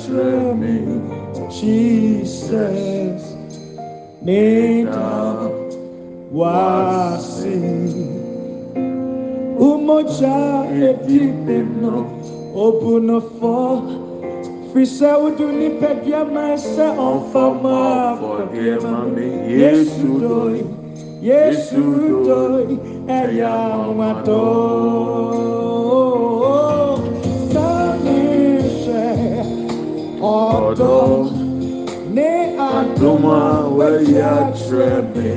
kyerẹ́ mi jesus. Wá sí umoja edi bimno obunofo fisẹ wudu nípa díẹ máa ṣe ọ̀fọ̀mọ́ àfọ̀díẹ̀mọ́ yéṣu dòí yéṣu dòí ẹ̀yà ọ̀dọ́ ní àdúmọ̀ wẹ̀yà tẹ̀mí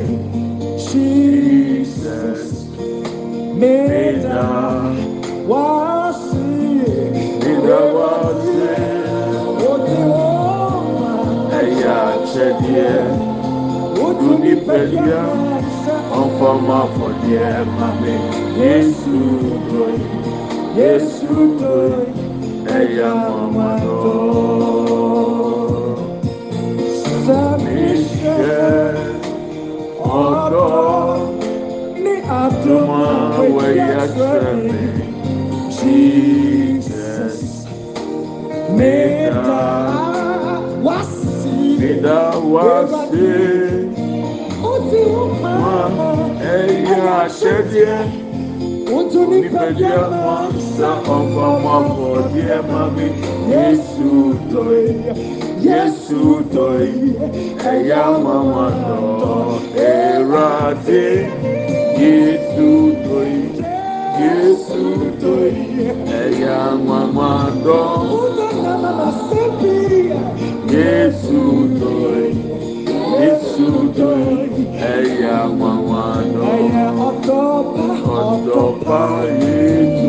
Jesus. Mẹ́ta wá sí Nígbà wá sí. Òdi wọ́n máa ẹ̀yà àkyẹ́díẹ̀, ojú ní pẹ̀lú ọ̀fọ̀mọ́ àfọ̀díẹ̀ mami. Yéṣu dòyí, Yéṣu dòyí ẹ̀yà mọ̀mọ́dọ́. sẹ́míṣẹ́ Níṣẹ́ ọ̀dọ́ tó máa wẹ̀yà tẹ̀mí tẹ̀mí. Jesus sí Nígbà wá sí wọ́n ẹ̀yà àkyẹ́díẹ̀. Ojú ní pẹ̀lú Nípẹ̀lẹ́ wọn mami. Yéṣu dòyí. Yéṣu dòyí, ẹ̀yà mama dòyí, ẹ̀yà mama ẹ̀yà mama dòyí,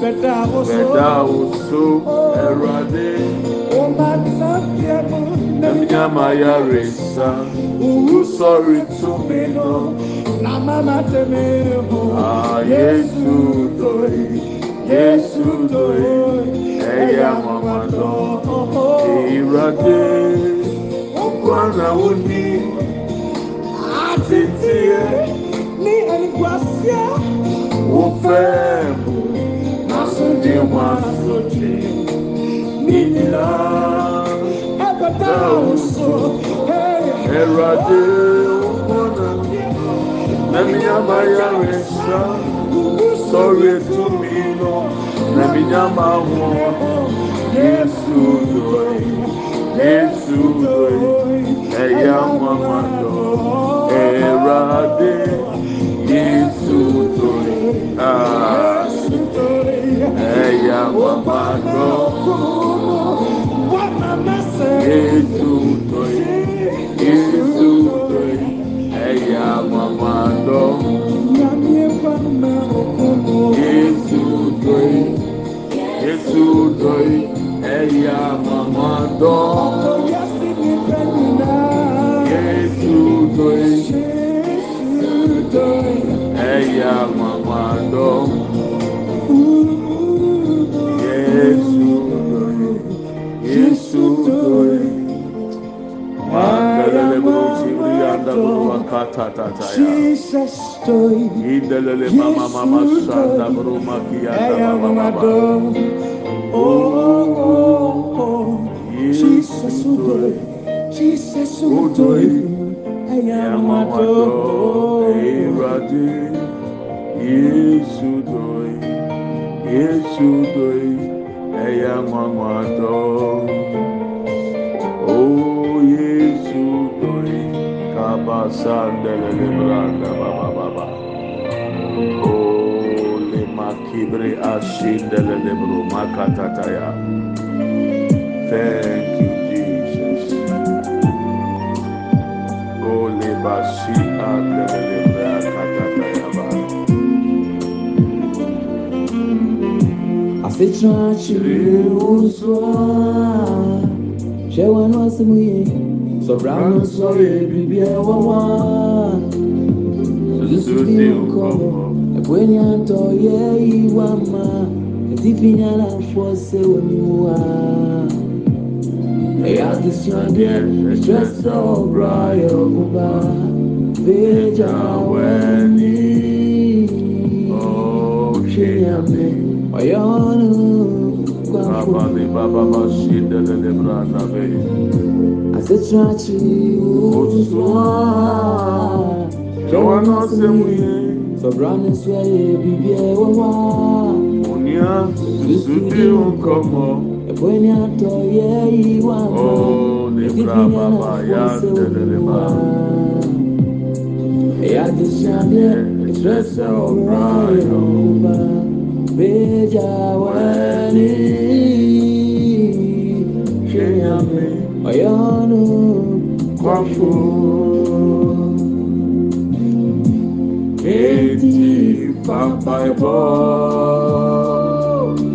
dòyí. Andele de bravo, si andele de branda, burbacanda, branda, mama. Omwana udi, asundie mwasochi, nina, beda uso, erade, emnyama ya resa, usori tumino, ah, Yesu doi, Yesu doi, eya mama do, erade, omwana udi, titie, Ní. Ẹni gbàsíà, ufẹ́ mu, asundie mwasochi, nina, ẹgbẹ̀ta òṣò, Erade umona Naminyama ya resa Sorry to me no Naminyama wono Yesu doi Yesu doi Eya mama do Erade Jesus story. Indelele mama mama makianda mama mama. oh, asetena akyere wo so a hwɛ w'ano asɛm yie sɔbra no so yɛ biribi a ɛwɔ hɔ a susu di nkɔmmɔ ɛbue ni atɔ yɛ yi wa ma ɛti fi nyalafoɔ sɛ wɔnim wa ɛyɛ adesuadeɛ ɛkyerɛ sɛ ɔbra yɛ ɔboba bɛgya w'ani hwɛ nyame ɔyɛ ɔno kwafo Abali baba bashinde lele branda be. asetena akyere wo so a Jawa na semuye. sɔbra no so yɛ biribi a ɛwɔ hɔ a Unia susudi unkomo. ɛbue ni atɔ yɛ yi wa ma Oh, baba ɛkyerɛ بجواني شيئا عيان غفور إيتي بابا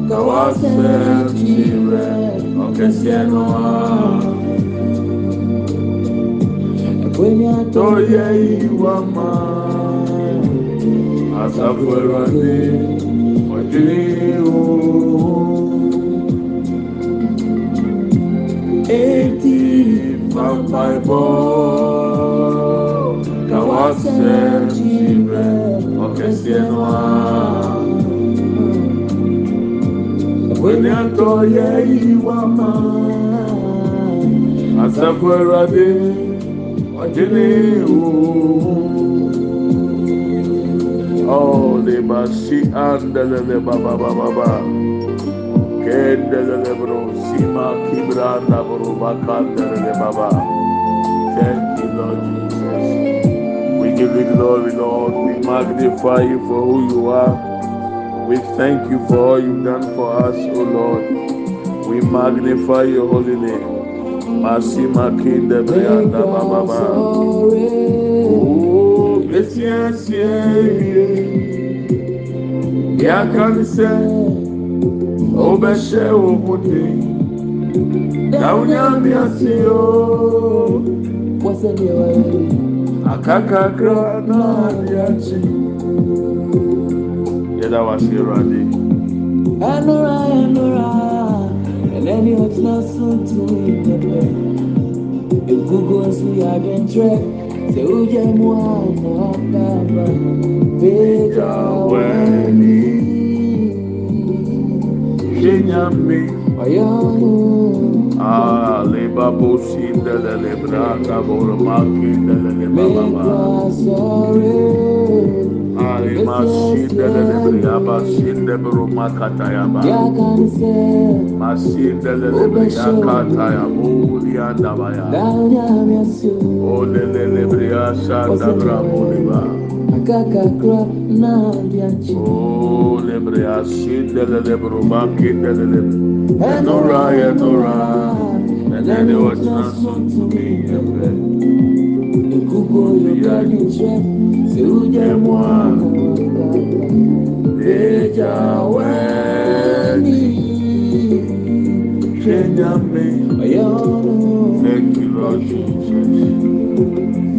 توسلتي وكسيانوها Toye iwa ma, asafu erwani. Eti papa ebo. Kawase òun. Ọ̀ lè bá sí àndẹ̀lẹ̀lẹ̀ bàbàbàbà. Kẹ́ndẹ̀lẹ̀lẹ̀ bro sima kibra ndàbọ̀rọ̀ bá kàndẹ̀lẹ̀lẹ̀ bàbà. Thank you Lord Jesus. We give you glory Lord. We magnify you for who you are. We thank you for all you've done for us, O Lord. We magnify your holy name. Masima kinde brianda bababa. Oh, besie sie. Ya kanse. O beshe o muti. Daunya miasio. Akakakra na diachi. Yeda wasi radi. Anora, Anora, and then you not soon to me. If Google as we are in track, say, Oh, yeah, Moana, Baba, Beja, Wendy, Kenyami. Ayano, Ah, leba bosi delele braka bor maki delele make us sorry. Rima sinde de de briyaba sinde bruma katayaba. Masinde de de briya kataya muliya davaya. Olele le briya sanda bramuliba. Oh, le briya sinde de de bruma kinde de de. Enora enora. And then it was transferred to me. Ekubo yoga ni je. Sujemoa Ejaweni Shenyame Thank you Lord Jesus.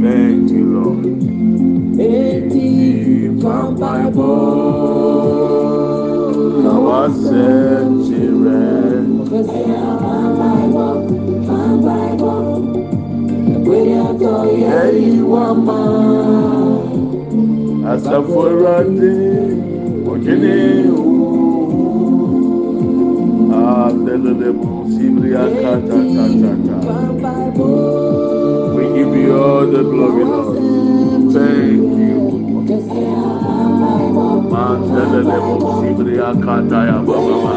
Thank you Lord Eti Pampaibo Nawase Chire Pampaibo Pampaibo Ekwere atọ ya iwa maa Ojene o Adelele bu Sibria kata ta ta ta We give you all the glory Lord. Thank you. Mandelele bu Sibria kata ya baba.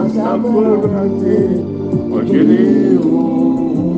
Asaforade Ojene o Asaforade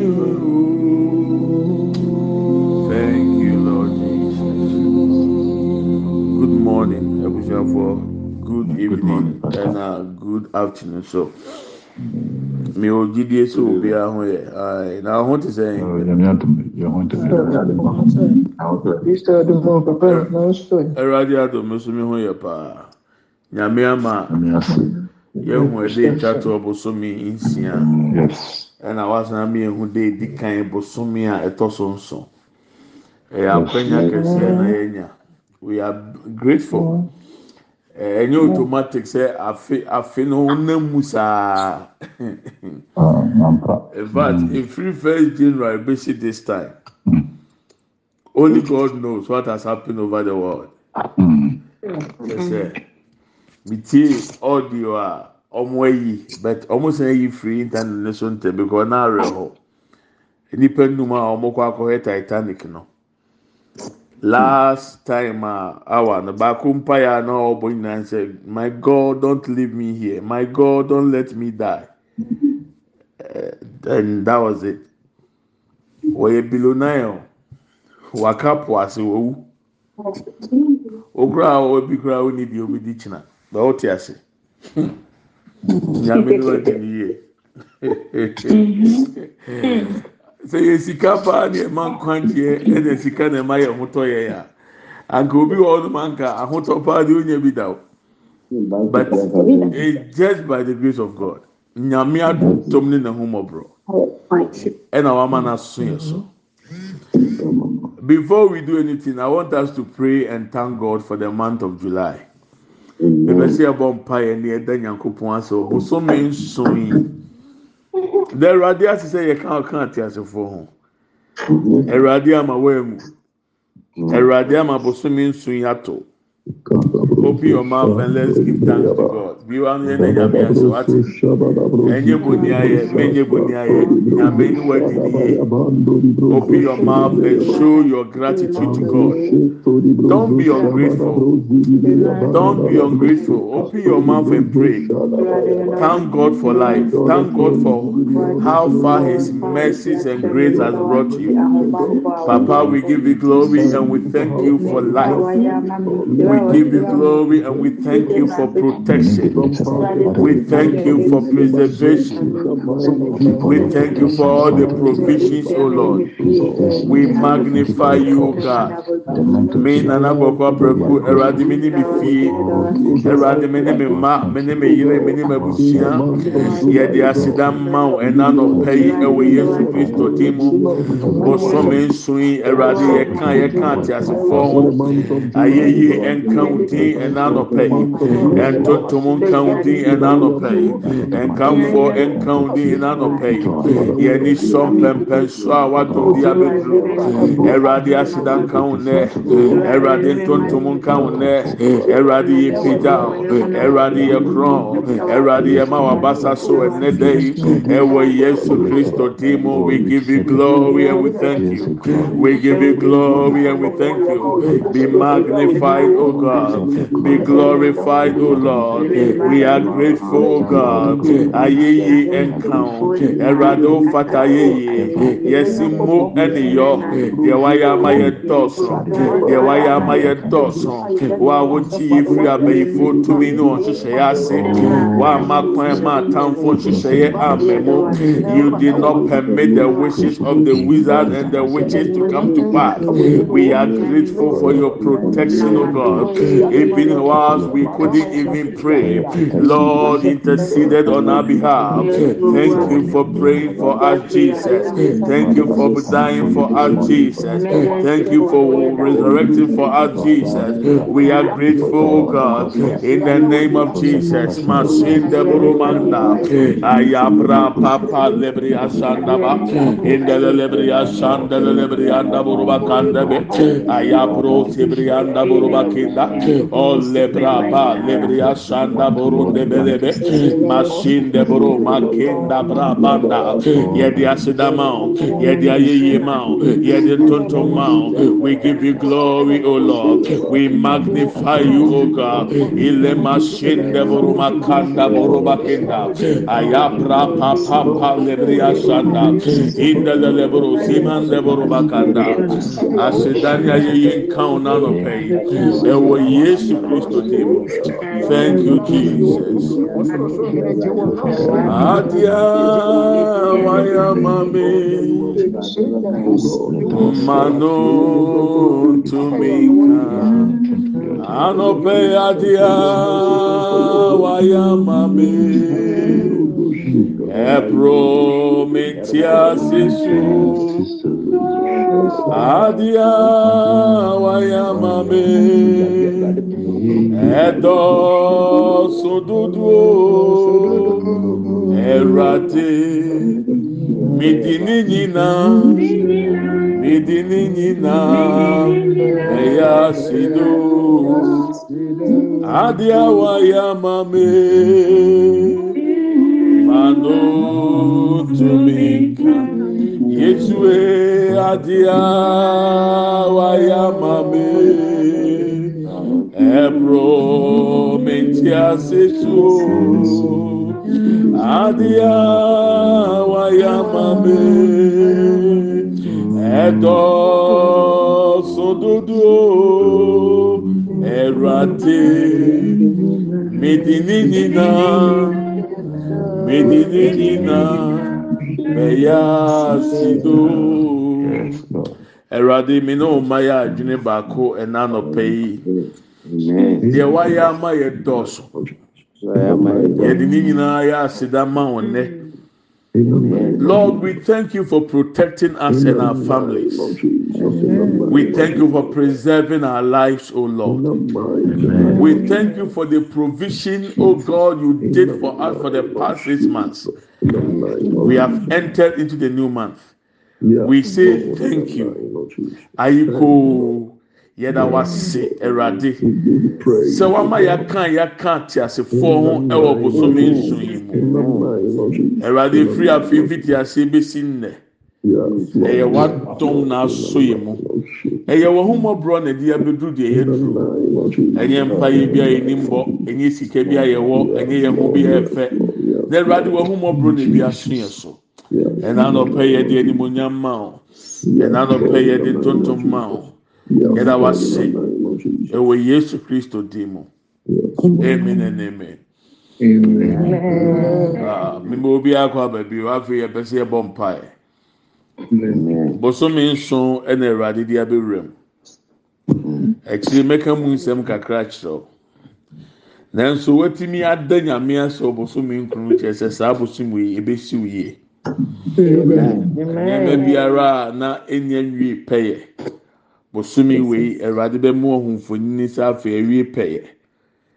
good morning ɛna good afternoon so mi ò jídìí sí òbí ahọ́n yẹ ẹ̀ náà ọ̀hún ti sẹ́yìn. ẹ̀rọ adé àdùnmí sún mi hún yẹ paa nyàmé àmà yẹn hùn ẹ̀dẹ́ ìtwàtò ọ̀bùsùnmí nsìá ẹ̀nà wàásù mi ehun dé ìdí kan ìbùsùnmí à ẹ̀tọ́ so nsọ̀ ẹ̀yà akwẹ́nyà kẹsì ẹ̀ náà yẹ̀ nyà we are grateful. Yeah. Ẹnyẹ automatic sẹ afe afe no nam mu saa in fact efiri first january besi this time. Only god knows what has happened over the world. Yes, mi tie audio a ɔmo ayi but ɔmo san ayi firi internet ne so ntɛ because ɔna awerɛ hɔ nipa nnum a ɔmo kɔ akɔhɛ titanic no last time awa no baako mpaeɛ na ɔbɔ nyinaa sɛ my god don't leave me here. My god don't let me die. Uh, and that was it. Wɔyɛ billionaire waka po ase wɔwu okura a obi kura a oni bi obi di kyina bɛ ɔte ase nyame ni wadi ni yie sɛ yɛ sika paa ne ɛma nkwanteɛ ɛna sika na ɛma yɛ ahotɔ yɛ ya anka obi wɔ ɔnom anka ahotɔ paa de onya bi da o but it's just by the grace of god nyame atom ne na homɔborɔ ɛna wama na so yɛ so. Before we do anything, I want us to pray and thank God for the month of July. Ebesi abɔ mpa yɛ ni ɛda nyankopɔn ase o bosomi nson yi na awurade ase sɛ yɛka ɔka ateasefoɔ ho awurade ama wɔn amu awurade ama bosome nsu yi ato. Open your mouth and let's give thanks to God. Bí wàá yẹn ní nyàmé ní ayẹ, mẹ́nyẹ ní ní. Open your mouth and show your gratitude to God. Don't be ungrateful. Don't be ungrateful. Open your mouth and pray. Thank God for life. Thank God for how far His mercies and grace has brought you. Papa, we give you glory and we thank you for life. We give you glory and we thank you for protection. We thank you for preservation. We thank you for all the provisions, O Lord. We magnify you, God. Me nana bɔkɔ apɛku ɛwurade mi ni mi fie ɛwurade mi ni mi ma mi ni mi yire mi ni mi yesu kristo din mu bɔsɔmi nso yi ɛwurade yɛka yɛka ate asefoɔ ho ayɛyie ɛnka wo din ɛna nɔpɛ yi ɛntotom nka wo din ɛna nɔpɛ yi ɛnkamfoɔ ɛnka wo din ɛna nɔpɛ yi yɛni sɔ mpɛmpɛn so a wadum di abɛduru ɛwurade aseda nka wo nɛ ɛwurade ntontom nka wo nɛ ɛwurade yɛ pagya wabasa so ɛnɛ dɛ yi ɛwɔ yesu kristo we give you glory and we thank you. We give you glory and we thank you. Be magnified o god be glorified o lord. We are grateful god. Ayeye ɛnkan ɛwurade o fata ayeye yɛsi mo yɛ dɔɔso deɛ wayɛ ama yɛ dɔɔso wa a wokyi yi firi abɛyifo tumi ne wɔn hyehyɛ yɛ ase. Wa ama kwan ma hyehyɛ yɛ ama mu you did not permit the wishes of the wizards and the witches to come to pass. We are grateful for your protection o god even whilst we couldn't even pray. Lord interceded on our behalf. Thank you for praying for us jesus. Thank you for dying for us jesus. Thank you for resurrecting for us jesus. We are grateful o god in the name of jesus. In the lebri asanda lebri anda buruba kandabe ayabro tibri anda buruba kenda o lebra ba lebria sanda boro de belebe machine de boro makenda bra yedi asidama yedi ayeye yedi tonton we give you glory o lord we magnify you o god ile machine de boro makanda boro bakenda ayabra pa pa pa lebria sanda inda lebro siman de boro bakanda asidani ayeye nkan na no pay ɛwɔ yesu kristo dim thank you jesus. Adia waya mami. Mano tumika anope adia waya mami. Ɛpro metia sisu. Adia waya mami ẹ̀dọ́ sódúdú ẹ̀rọ àti mìdíní nyina. Mìdíní nyina. Ẹ̀yà sídó adíàwá yá mami mànú tùmí nkà yéṣu adíàwá yá mami. Ebro mentia setu adia wayamame edo sododo erate medinina medinina meyasido erade mi náà mayá adwene baako ẹnanọpẹ yìí. Ama nyinaa aseda ma lord we thank you for protecting us and our families. We thank you for preserving our lives o lord. We thank you for the provision o god you did for us for the past six months. We have entered into the new month. We say thank you. Ayiko. Yɛda wase awurade. Sɛ wama yɛaka yɛaka te asefoɔ ho ɛwɔ bosome nsu yi mu. Awurade efiri afei fiti ase besi nnɛ. Ɛyɛ wadɔm n'aso yi mu. ɛyɛ wɔn ho mɔborɔ na ɛde abɛduru deɛ yɛ duru ɛnyɛ mpa yi bi a yɛnim bɔ ɛnyɛ sika bi a yɛwɔ ɛnyɛ yɛn ho bi a yɛfɛ. Na awurade wɔn ho mɔborɔ na ebi aso yɛ so. ɛna anɔpɛ yɛ de animonyam ma o ɛna anɔpɛ yɛ de ntontom ma o. yɛda wase ɛwɔ yesu kristo din mu amen and amen. Mímọ obi akɔ abaabi afei yɛpɛ sɛ yɛbɔ mpae bosomi nson ɛna awurade de abɛwura mu. Akyire mɛka mu nsɛm kakra kyerɛw nanso watumi ada nyame asɛ ɔbosomi nkunu kyerɛ sɛ saa bosomi yi ebesi yie nneɛma biara na enya nwie pɛyɛ. Bosomi wei awurade bɛ mu ɔhunfoni sɛ afei awie pɛyɛ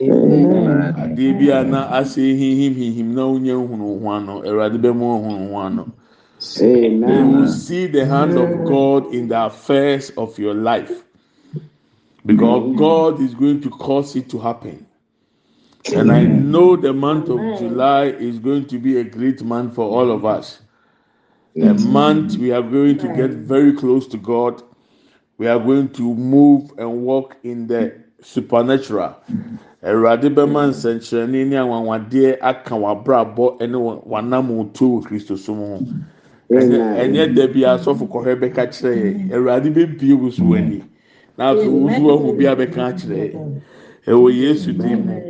adeɛ bi a na ase hihim hihim na onye nhunu ho ano awurade bɛ mu ɔhunu ho ano. You will see the hand of God in the affairs of your life. Because God is going to cause it to happen. And I know the month of July is going to be a great month for all of us. A month we are going to get very close to God we are going to move and walk in the supernatural. Awurade bɛma nsɛnkyerɛnne ne anwanwadeɛ aka wabrabɔ ne wanam to wɔ kristo som ho. Ɛnyɛ da bi asɔfo kɔhɛ bɛka kyerɛ yɛ awurade bɛbie wo so w'ani. Na afei wo so wahu bi abɛka kyerɛ yɛ ɛwɔ yesu din mu.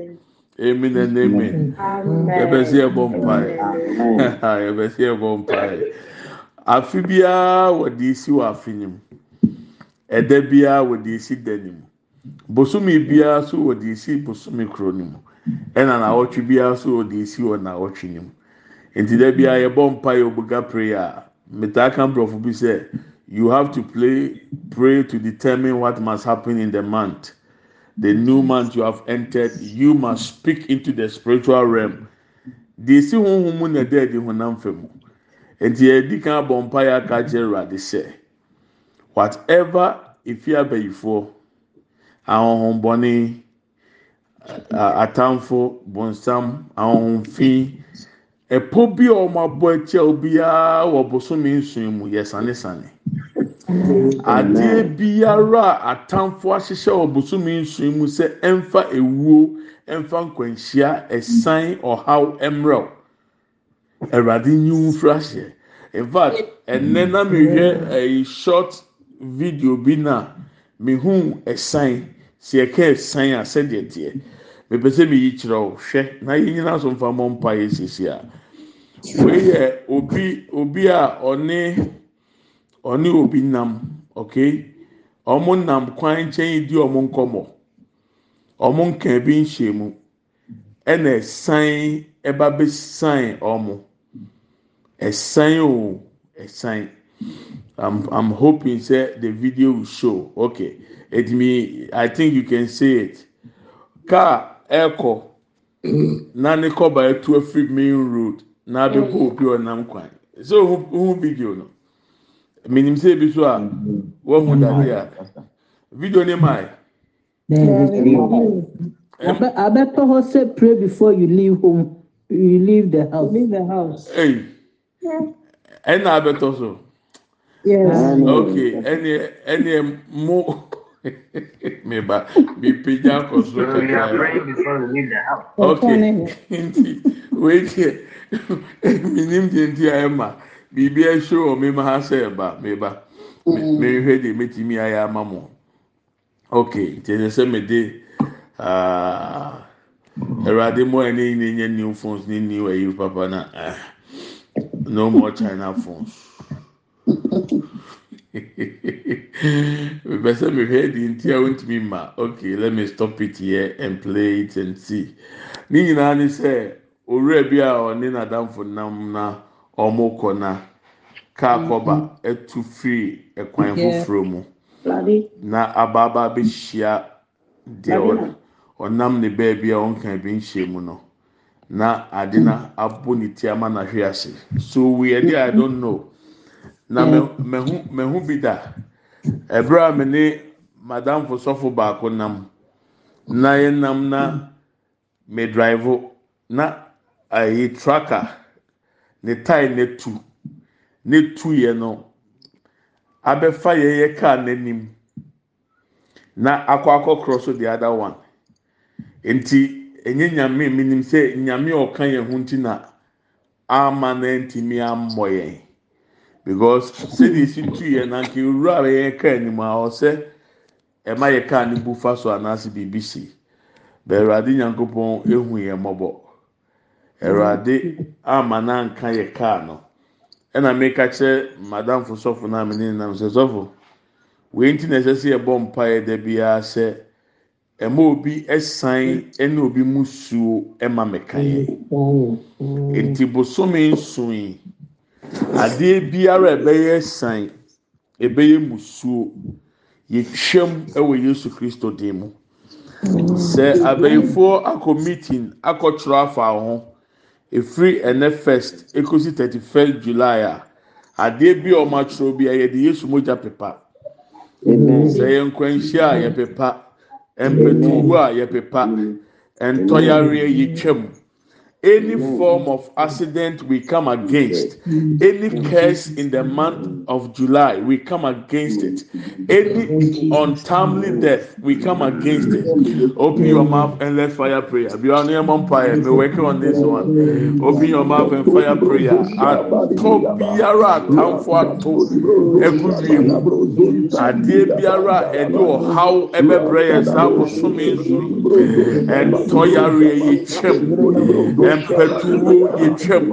Amen and amen. Yɛbɛsi ɛbɔ mpae. Yɛbɛsi ɛbɔ mpae. Afi biara wɔde esi wɔ afi ne mu. Ɛda biara wɔde esi da ne mu. Bosomi biara nso wɔde esi bosomi koro ne mu. Ɛna n'awɔtwe biara nso wɔde esi wɔ n'awɔtwe ne mu. Nti da biara yɛbɔ mpa yɛ obuga prayer. Metaa ka mborɔfo bi sɛ you have to play pray to determine what must happen in the month. The new month you have entered you must speak into the spiritual realm. Deɛ esi huhu mu na ɛda ɛdi honam fam nti yɛdi kan abɔ mpa yɛ aka kyerɛ ɛwurade sɛ whatever efi abayifoɔ ahohombɔne atamfo bonsam ahohomfi ɛpɔ bi a wɔn abɔ akyi a obiara wɔ bosome nson mu yɛ sanesane adeɛ biara a atamfo ahyehyɛ wɔ bosome nson mu sɛ ɛnfa ewuo ɛnfa nkwanhyia ɛsan ɔhaw ɛmrɛw awurade nyiwu fira hyɛ in fact ɛnɛ na mehwɛ ɛyi short video bi na mehu ɛsan si ɛka ɛsan a sɛdeɛ teɛ mepɛ sɛ meyi kyerɛ wo. Hwɛ na yɛn nyinaa so mfa mmɔ mpa yɛ sisi a. Wei yɛ obi obi a ɔne ɔne obi nam okay wɔn nam kwan nkyɛn di wɔn nkɔmɔ wɔn nka bi nhyɛ mu ɛna ɛsan ɛba bɛsan wɔn ɛsan o ɛsan i'm i'm hoping say the video will show. Okay. It me i think you can see it. Car ɛkɔ na ne kɔba etu afiri main road. Na abɛbɔ mm. obi ɔnam kwan so ohun ohun video no? Minim sɛ ebi so a wɔn dade a video ne maa abɛtɔ hɔ sɛ pray before you leave home. You leave the house. Leave the house. ɛyi ɛna abɛtɔ so Yes. Ah, okay, ẹni ẹni ẹ mú mi ba mi pejá kọ sórí ẹ ká okay nti wei tiẹ mi ni mi ti ẹ ma biribi ẹ ṣe wọ mi ma sẹ ẹ ba mi ba mi hwẹ de mi ti mi ayé ama mu okay nti ẹ sẹ mi de ah, ẹrọ adé mọ ẹ ní ní new phones ní new ẹyí papa náà ah, no more China phones. Mepɛ sɛ mehwɛ di nti a wontumi ma okay let me stop it here and play it and see. Ne nyinaa ne sɛ owura bi a ɔne n'adamfo nam na ɔmo kɔ na kaa kɔba ɛtu firi ɛkwan foforɔ mu. Na abaaba bɛhyia deɛ ɔ- ɔnam ne baabi a ɔnka bi nhyia mu no. Na ade na abɔ ne ti ama na hwe ase so weird i don't know. Na mɛhu bi da. Ɛbrɛ a me ne madam fo sɔfo baako nam na yɛ nam na me drive na ayi tracker ne tae ne tu ne tu yɛ no abɛfa yɛyɛ kaa n'anim na akɔ akɔ cross the other one. Nti enye nyame minim sɛ nyame ɔka yɛn ho nti na ama na ntumi ammɔ yɛn. Because sɛdeɛ esi tu yɛn na nke owura a yɛyɛ kaa anim a ɔsɛ ɛma yɛ kaa ne bu fa so anaasɛ biribi si bɛrɛwade nyankopɔn ehu yɛn mmɔbɔ ɛwurade ama na nka yɛ kaa no. Ɛna meka kyerɛ madam fo sɔfo na me ne nam sɛ sɔfo wei nti na ɛsɛ sɛ yɛbɔ mpaeɛ da biara sɛ ɛma obi ɛsan ɛne obi mu suo ɛma meka yɛn nti bosome nson yi adeɛ biara ɛbɛyɛ san ɛbɛyɛ musuo. Yɛtwam ɛwɔ yesu kristo dim mu. Sɛ abɛyifoɔ akɔ meeting akɔtwerɛ afa ho efiri ɛnɛ first ekosi thirty first july a adeɛ bi a wɔn atwerɛ bi a yɛde yesu mogya pepa. Sɛ yɛ nkwanhyia a yɛpepa mpɛtuwu a yɛpepa ntɔyareɛ yɛtwam any mm. form of accident we come against mm. any mm. curse in the month of july we come against it. Any untimely death we come against it. Open your mouth and let fire prayer. Be on your prayer be working on this one. Open your mouth and fire prayer. Atọ biara atamfo ato egu wiem adeɛ biara ɛde ɔhaw ɛbɛbrɛ yɛ saa bosome nso ɛntɔyareɛ yɛ twɛm mpɛtuwo yɛ twɛm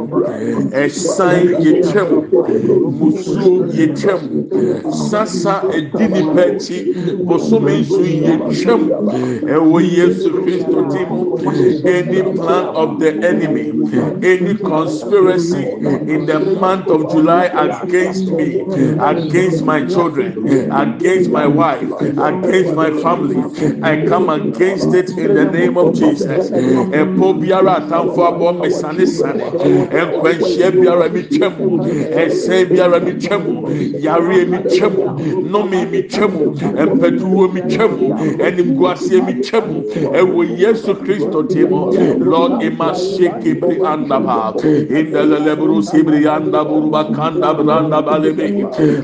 ɛsan yɛ twɛm musuo yɛ twɛm sasa edi nipa akyi bosome nso yɛ twɛm ɛwɔ yesu kristo ti mu any plan of the enemy any conspiracy in the month of july against me against my children against my wife against my family i come against it in the name of jesus. Ɛpɔ biara atamfo abrabɔ mesane sane nkwanhyia biara mi twam ɛsɛn biara mi twam yareɛ mi twam nnome mi twam mpɛtuwo mi twam ɛnimguaseɛ mi twam ɛwɔ yesu kristo mu. Lord ima sheke bri andaba indelelebru sibri anda buruba kanda branda balebe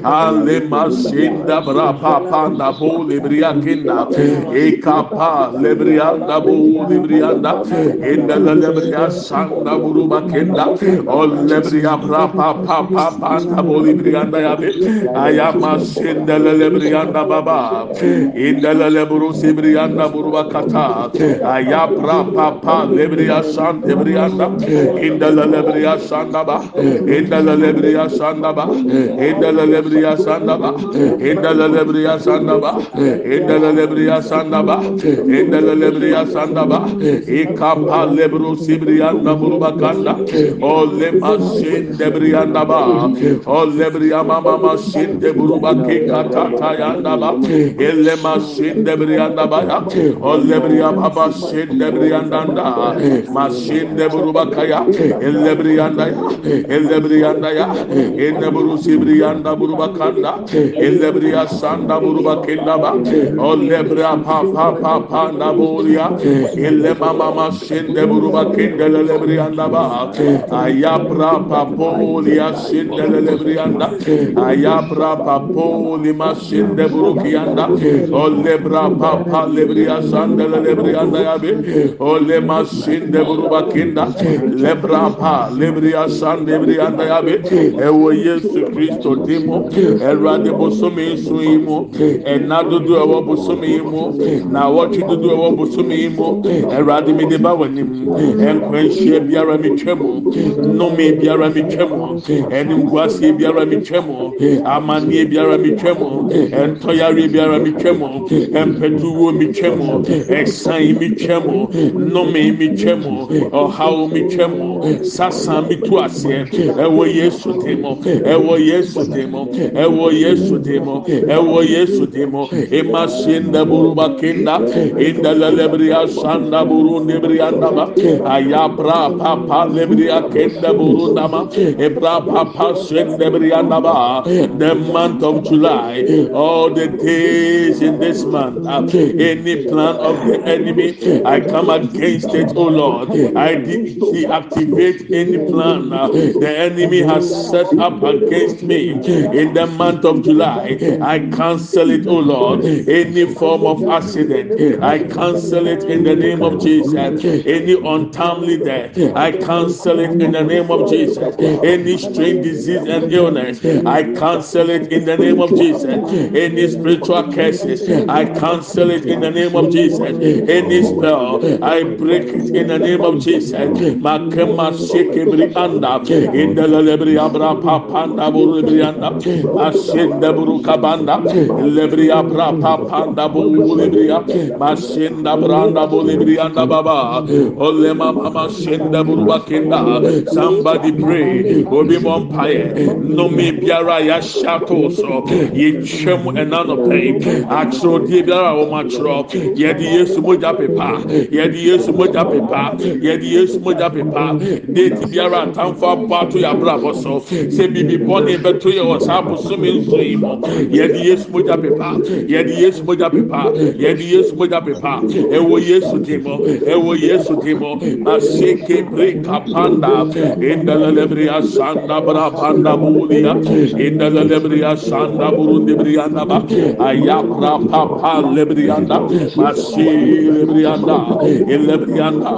ale mashinda bra papa na bo libria kinda ekapa lebrianda bo librianda indelelebria sanda buruba kenda olebriya pra pa pa pa pa ta boli briganda ya be ayama sendele le briganda baba indele le buru si briganda buruba kata aya pra pa pa le briya san de briganda indele le briya sanda ba indele le briya sanda ba indele le briya sanda ba indele le briya sanda ba indele le briya sanda ba indele le briya ba ikapa le buru lebrianda burubakanda o lema sin debrianda ba. O lebriya mama sin de burubaki kata tayanda ba. Elle ma sin debrianda ba ya. O lebriya baba sin debrianda da ma sin de burubakaya elle brianda ya. Elle brianda ya. Enne burusi brianda burubakanda elle briya sanda burubakinda ba. O lebriya pa pa pa pa na buria elle mama ma sin de burubakinde ellebriyanda ba ayabra pa polia sinde ellebriyanda ayabra pa poli masinde burukiyanda ollebra pa pa lebriya sanda ellebriyanda ya be ole masinde buruba kinda lebra pa lebriya san lebriya da yabe ewo yesu kristo dimo erade bosomi nsu imo ena dudu ewo bosomi imo. Na awotwe dudu ewo bosomi imo. Erade mi de ba wanim enkwanhyia biara mi twemu. Nnome biara mi twemu. Enimguasie biara mi twemu. Amanneɛ biara mi twemu. Ɛntɔyare biara mi twemu. Ɛmpɛtuwo mi twemu. Ɛsan mi twemu. Nnome mi twam ɔhaw mi twam sasa mi tu aseɛ ɛwɔ yesu de mu ɛwɔ yesu de mu ɛwɔ yesu de mu ɛwɔ yesu de mu ema senda buruba kenda. Enda lelebria sanda buru nebria ndaba ayabra papa lebria kenda ebra papa senda bria ndaba the month of july all the days in this month any plan of the enemy i come against it, oh Lord. I deactivate any plan uh, the enemy has set up against me in the month of July. I cancel it, oh Lord. Any form of accident, I cancel it in the name of Jesus. Any untimely death, I cancel it in the name of Jesus. Any strange disease and illness, I cancel it in the name of Jesus. Any spiritual curses, I cancel it in the name of Jesus. Any spell, I break it in the name of Jesus. Makema anda in the lebri abra papanda anda lebri abra papanda anda baba mama mashinda buruba kenda somebody pray. Obi no me biara ya shato so ye twem enano pay atro die biara o matro ye di yesu moja pepa ye di yesu moja pepa yɛde yesu mogya pepa deeti biara atamfo abɔ ato yɛ abrabɔ so sɛ bibi yɛ wɔ saa bosome nso yi mu yɛde yesu mogya pepa yɛde yesu mogya pepa yɛde yesu mogya pepa ɛwɔ yesu di mu ɛwɔ yesu di seke breka panda indala lebriya sanda bra panda bulia indala lebriya sanda burundi brianda ba ayapra papa lebrianda masi lebrianda elebrianda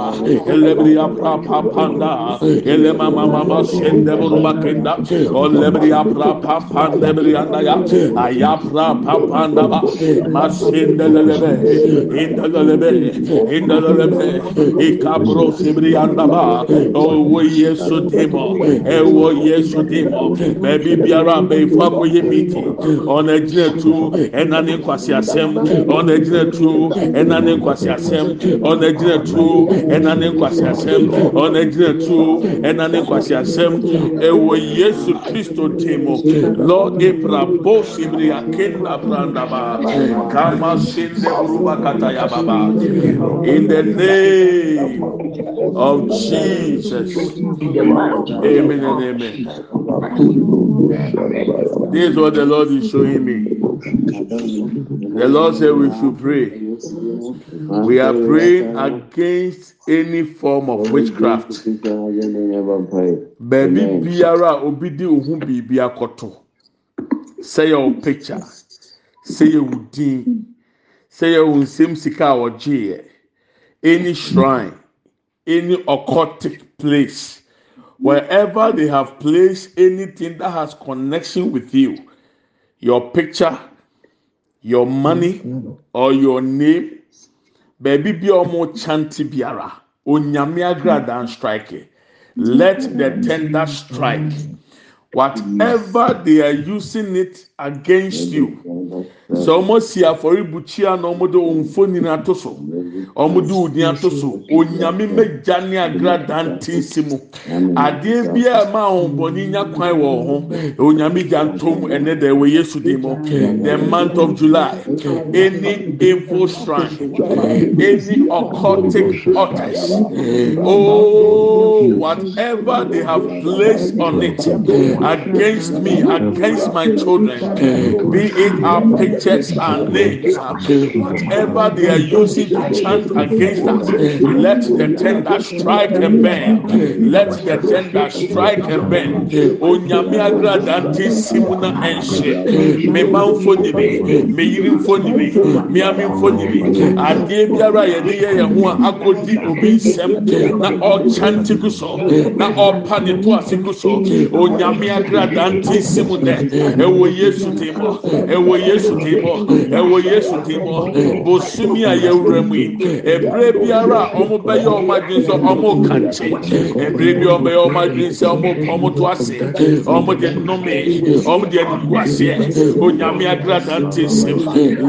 elebriya pra panda ele mama mama sende buruma kenda o lebriya pra papa lebrianda ya ayapra panda ba masinde lebe indala lebe indala lebe ikabro sebe sibrianda ba owo oh, yesu demo. Eh, Ewo yesu demo. Bebi biara befa boye miti ona gyina tu ɛna ne nkwasi asɛm ɔna gyina tu ɛna ne nkwasi asɛm ɔna gyina tu ɛna ne nkwasi asɛm ɔna gyina tu ɛna ne nkwasi asɛm ɛwɔ eh, yesu kristo demo. Lord ebra bo sibiri akenda branda ba kama sende buruba kata ya baba. In the name of Jesus. Amen and amen. This is what the Lord is showing me. The Lord said we should pray. We are praying against any form of witchcraft. Baabi biara a obi de ohun biribi akɔto. Sɛ yɛ picture, Say your din, sɛ yɛ o nsɛm sika yɛ. Any shrine, any occultic place, wherever they have placed anything that has connection with you, your picture, your money, or your name, baabi bi a wɔn chante biara, agrada strike. Let the tender strike. Whatever they are using it against you. sɛ wɔn si afɔrebukyia na wɔn de wɔn mfoni ato so wɔn de wɔn din ato so onyame mɛgya ne agrada ntinsi mu adeɛ bi a ma ahombɔni nya kwan wɔ ho onyame gya ntom ɛnɛ dɛ wɔ yesu di mu the month of july any evil shrine any occultic altars oh whatever they have placed on it against me against my children be it our pictures and names whatever they are using to chant against us let the tender strike and burn let the tender strike and burn onyame agrada nti simuna ɛnhyɛ mema mfonini meyiri mfonini miami mfonini adeɛ biara yɛde yɛ yɛn ho a akɔdi obi nsɛm na ɔkyante gu so na ɔpa ne to ase gu so onyame agrada nti simu dɛ ɛwɔ yesu ti mɔ ɛwɔ yesu ti mɔ ɛwɔ yesu ti mɔ bosumi a yɛwura mu yi ebire biara a ɔmo bɛyɛ ɔmo adwene sɛ ɔmo kankye ebire bi ɔmo bɛyɛ ɔmo adwene sɛ ɔmo ɔmo to ase ɔmo de nnome ɔmo de anugu aseɛ onyame agrada nti sim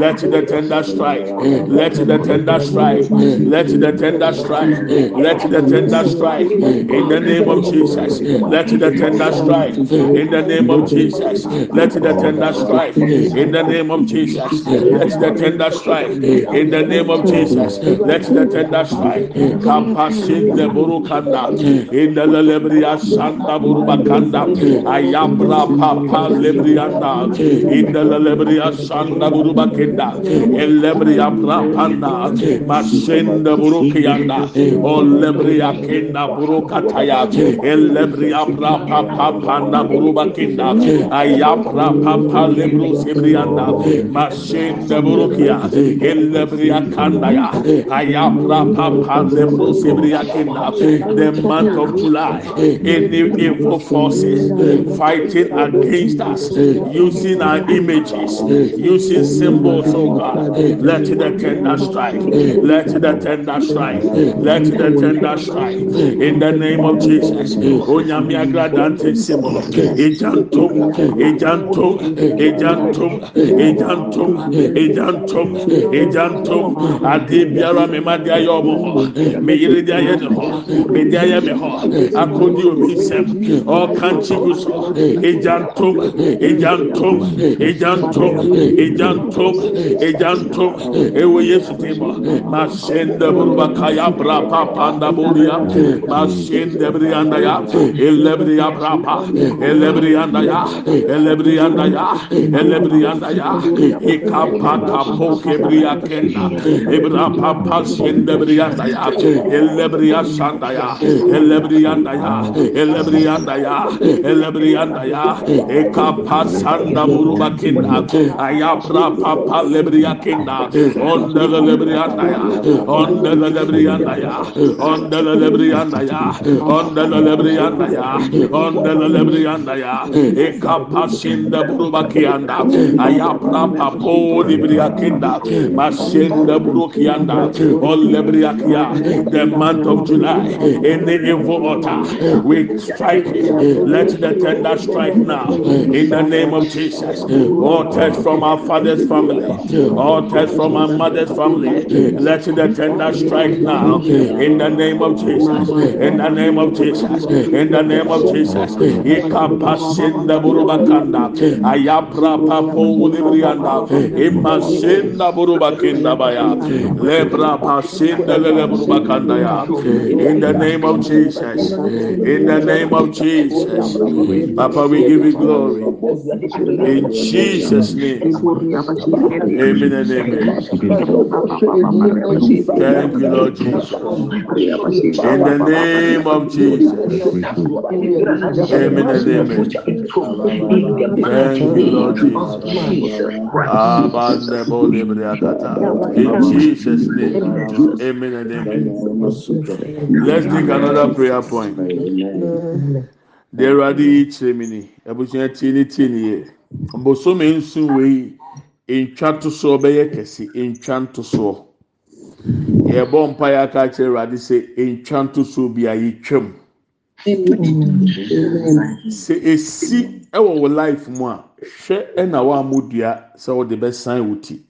let the tender strike let the tender strike let the tender strike let the tender strike. In the name of jesus let the tender strike. In the name of jesus let the tender strike in the name of jesus. Let the tender strike in the name of jesus. Let the tender strike kapasin de burukanda. In the lebria santa burubakanda ayabra papa lebrianda. In the lebria santa burubakenda. Elebria prapanda. Masenda burukianda. O lebria kenda burukataya. Elebria papa burubakenda. Ayabra papa lebru sebrianda masenda burukia elebria kandaya. Ayabra papa lebru sebria kenda. The month of July. Any evil forces fighting against us using our images using symbols oh God let the tender strike. Let the tender strike. Let the tender strike. In the name of Jesus. Onyame agradante symbol ejantom ejantom egyantom egyantom egyantom egyantom adeɛ biara me ma de ayɛ ɔmo ho me yere de ayɛ ne ho me de ayɛ me ho akɔdi omi nsɛm. Ɔkankye gu so. Egyantom egyantom egyantom egyantom egyantom ewo yesu de mo ma hyɛn dɛburu baka ya bra pa panda bori ya ma hyɛn dɛburu yanda ya. Elebiri ya bra pa. Elebiri yanda ya. Elebiri yanda ya. Elebrianda ya. İkapa kapo kebria kenda ebra papa senda brianda ya. Elebria sanda ya. Elebrianda ya. Elebrianda ya. Elebrianda ya. Ekapa sanda buruba ayabra papa lebria onda lebrianda ya. Onda lebrianda ya. Onda lebrianda ya. Onda lebrianda ya. Onda lebrianda ya. Ekapa senda buruba kianda ayabra papa lebria kenda masenda burukianda on lebria kia the month of July. In the evil altar. We strike it. Let the tender strike now. In the name of Jesus. Altars from our father's family. Altars from our mother's family. Let the tender strike now. In the name of Jesus. In the name of Jesus. In the name of Jesus ayapra papo librianda imasenda buruba kenda baya lebra pasenda lele buruba kanda ya in the name of Jesus in the name of Jesus Papa we give you glory in Jesus name amen and amen thank you Lord Jesus in the name of Jesus amen and amen thank you Lord Jesus Abande bo libriakata in Jesus name. Amen and amen. let's take another prayer point. Deɛ awurade yi kyerɛ mi ni abusua tie ne tie ne yɛ bosome nsu wei ntwa tosoɔ bɛyɛ kɛse ntwa ntosoɔ yɛbɔ mpa yɛ aka kyerɛ awurade sɛ ntwa ntosoɔ bi a yɛtwam sɛ ɛsi wɔ wo life mu a hwɛ na woammɔdua sɛ wode bɛsane wo ti.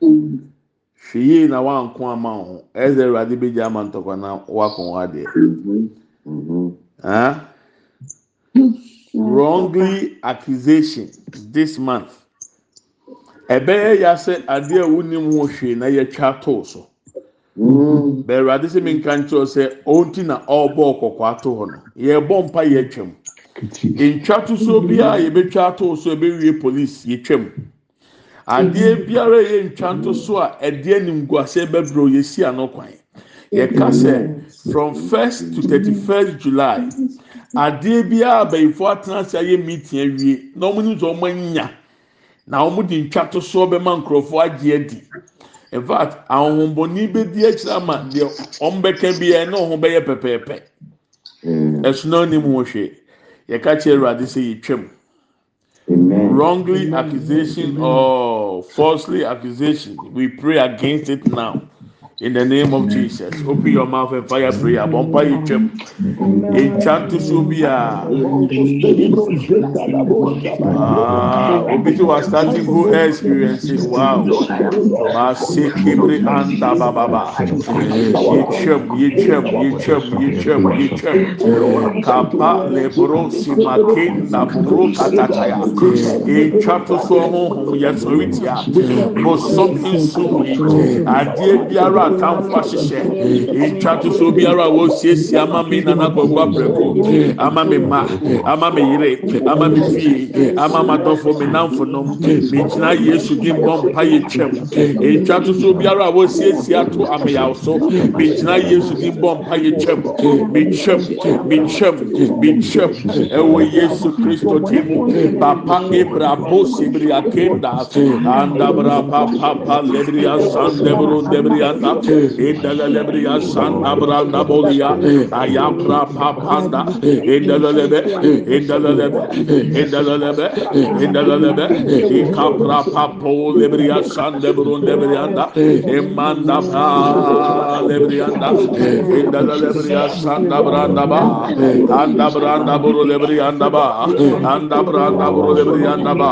Hwɛ yie na woanko ama wo ho. Ɛɛ awurade bɛgya ama ntɔkwana woakɔ ho adeɛ. Ah? Wrongly accusation this month. Ɛbɛyɛ ya sɛ adeɛ a wonim ho hwee na yɛtwa too so. Bɛrɛ ade sɛ minka nkyerɛw sɛ ɔnti na ɔrebɔ ɔkɔkɔ ato hɔ no yɛbɔ mpa yɛtwam ntwa to so biara yɛbɛtwa ato so ɛbɛwie police yɛtwam adeɛ biara yɛ ntwa to so a ɛdeɛ nimguaseɛ bɛbrɛ yɛsi ano kwan. Yɛka sɛ from first to thirty first july adeɛ biara abɛyifo atena ase ayɛ meeting awie na wɔn ni sɛ wɔn anya na wɔn de ntwa to soɔ bɛma nkurɔfoɔ agye adi in fact ahohombɔni bɛdi akyire ama deɛ wɔn bɛka biara na wɔn bɛyɛ pɛpɛɛpɛ ɛsono anim wɔ hwɛ yɛka kyerɛ awurade sɛ yɛtwam wrongly accusation or falsely accusation we pray against it now. In the name of Jesus, open your mouth and fire prayer. Bomba yitwem. Enchanto so bia. Ah, obi to was starting go experiencing. Wow. Masi kibri anda baba ba. Yitwem, yitwem, yitwem, yitwem, yitwem. Kapa lebro simakinda bro katataya. Enchanto so ho ho yasoritia. Bosom insumi. Adie biara atamfo ahyehyɛ ntwa to so biara a wɔsiesie ama mi nana gbɔgbɔ apɛko ama mi ma. Ama mi yere ama mi fie ama ma dɔfo mi nanfo nom gyina yesu di mbɔ mpa yɛ twɛm ntwa to so biara a wɔsiesie ato ameyaw so mi gyina yesu di mbɔ mpa yɛ twɛm mi twɛm mi twɛm mi twɛm ɛwɔ yesu kristo di mu papa ebrabo sibiri akenda andabra papa pa lebiri asan debro debiri indelebriya santa branda bolia ayampra papanda. İndelelebe indelelebe indelelebe indelelebe. İkapra papo lebriya sande burun lebriyanda. Emanda pa lebriyanda. İndelelebriya santa branda ba. Anda branda buru lebriyanda ba. Anda branda buru lebriyanda ba.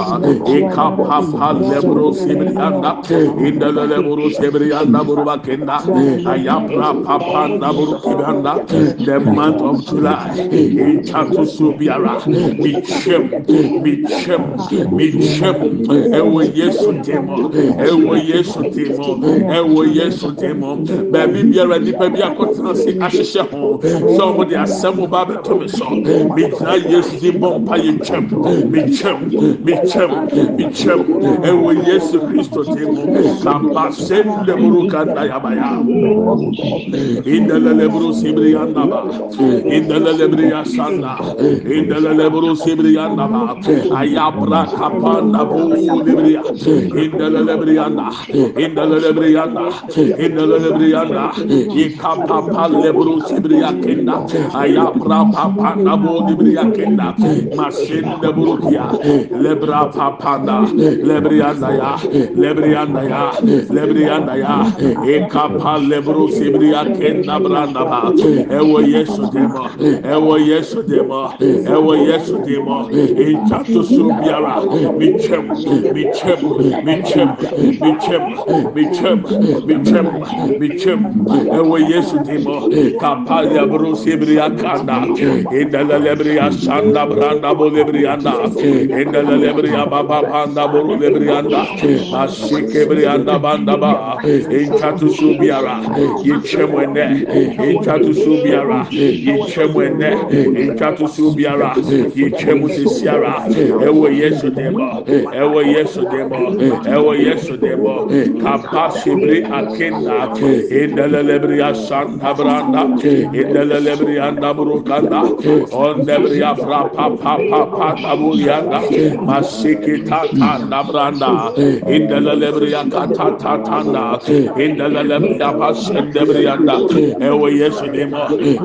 İkapapa lebru sibriyanda. İndelele buru sibriyanda buru bakı bakenda ayapra papanda buru kibanda the month of July in chatu subiara mitchem mitchem mitchem ewo yesu demo ewo yesu demo ewo yesu demo baabi biara nipa bi akɔtena se ahyehyɛ ho sɛ ɔmo de asɛm ba abɛto mi so migyina yesu di bɔ mpa yɛ twɛm mitwɛm mitwɛm mitwɛm ewo yesu kristo demo kamba sɛm leburu Yandabaya, in the Lebro Sibri Yandaba, in the Lebria Sanda, in the Lebro Sibri Yandaba, Ayabra Kapanda Libria, in the Lebrianda, in the Lebrianda, in the Lebrianda, Ikapa Lebro Sibria Kenda, Ayabra Papanda Libria Kenda, Masin de Burukia, Lebra Papanda, Lebrianda, Lebrianda, Lebrianda, Lebrianda, kapale brusi bria kenda branda ba. Ewo yesu demo. Ewo yesu demo. Ewo yesu demo. İntato subiara. Michem michem michem michem michem michem michem ewo yesu demo. Kapale brusi bria kanda. İndala lebria sanda branda bo lebria da indala lebria baba banda bo lebria da asike bria da banda ba. İntato so biara yɛtwɛm ɛnɛ ntato so biara yɛtwɛm ɛnɛ ntato so biara yɛtwɛm sisiara ɛwɔ yesu dɛmɔ ɛwɔ yesu dɛmɔ ɛwɔ yesu dɛmɔ kapa akenda indalelebiri asanta branda indalelebiri andaburu kanda ondebiri afra papa papa taburi anda masiki tata nabranda indalelebiri akata tatanda indalelebiri apasendebiri anda ɛwɔ yesu dɛmɔ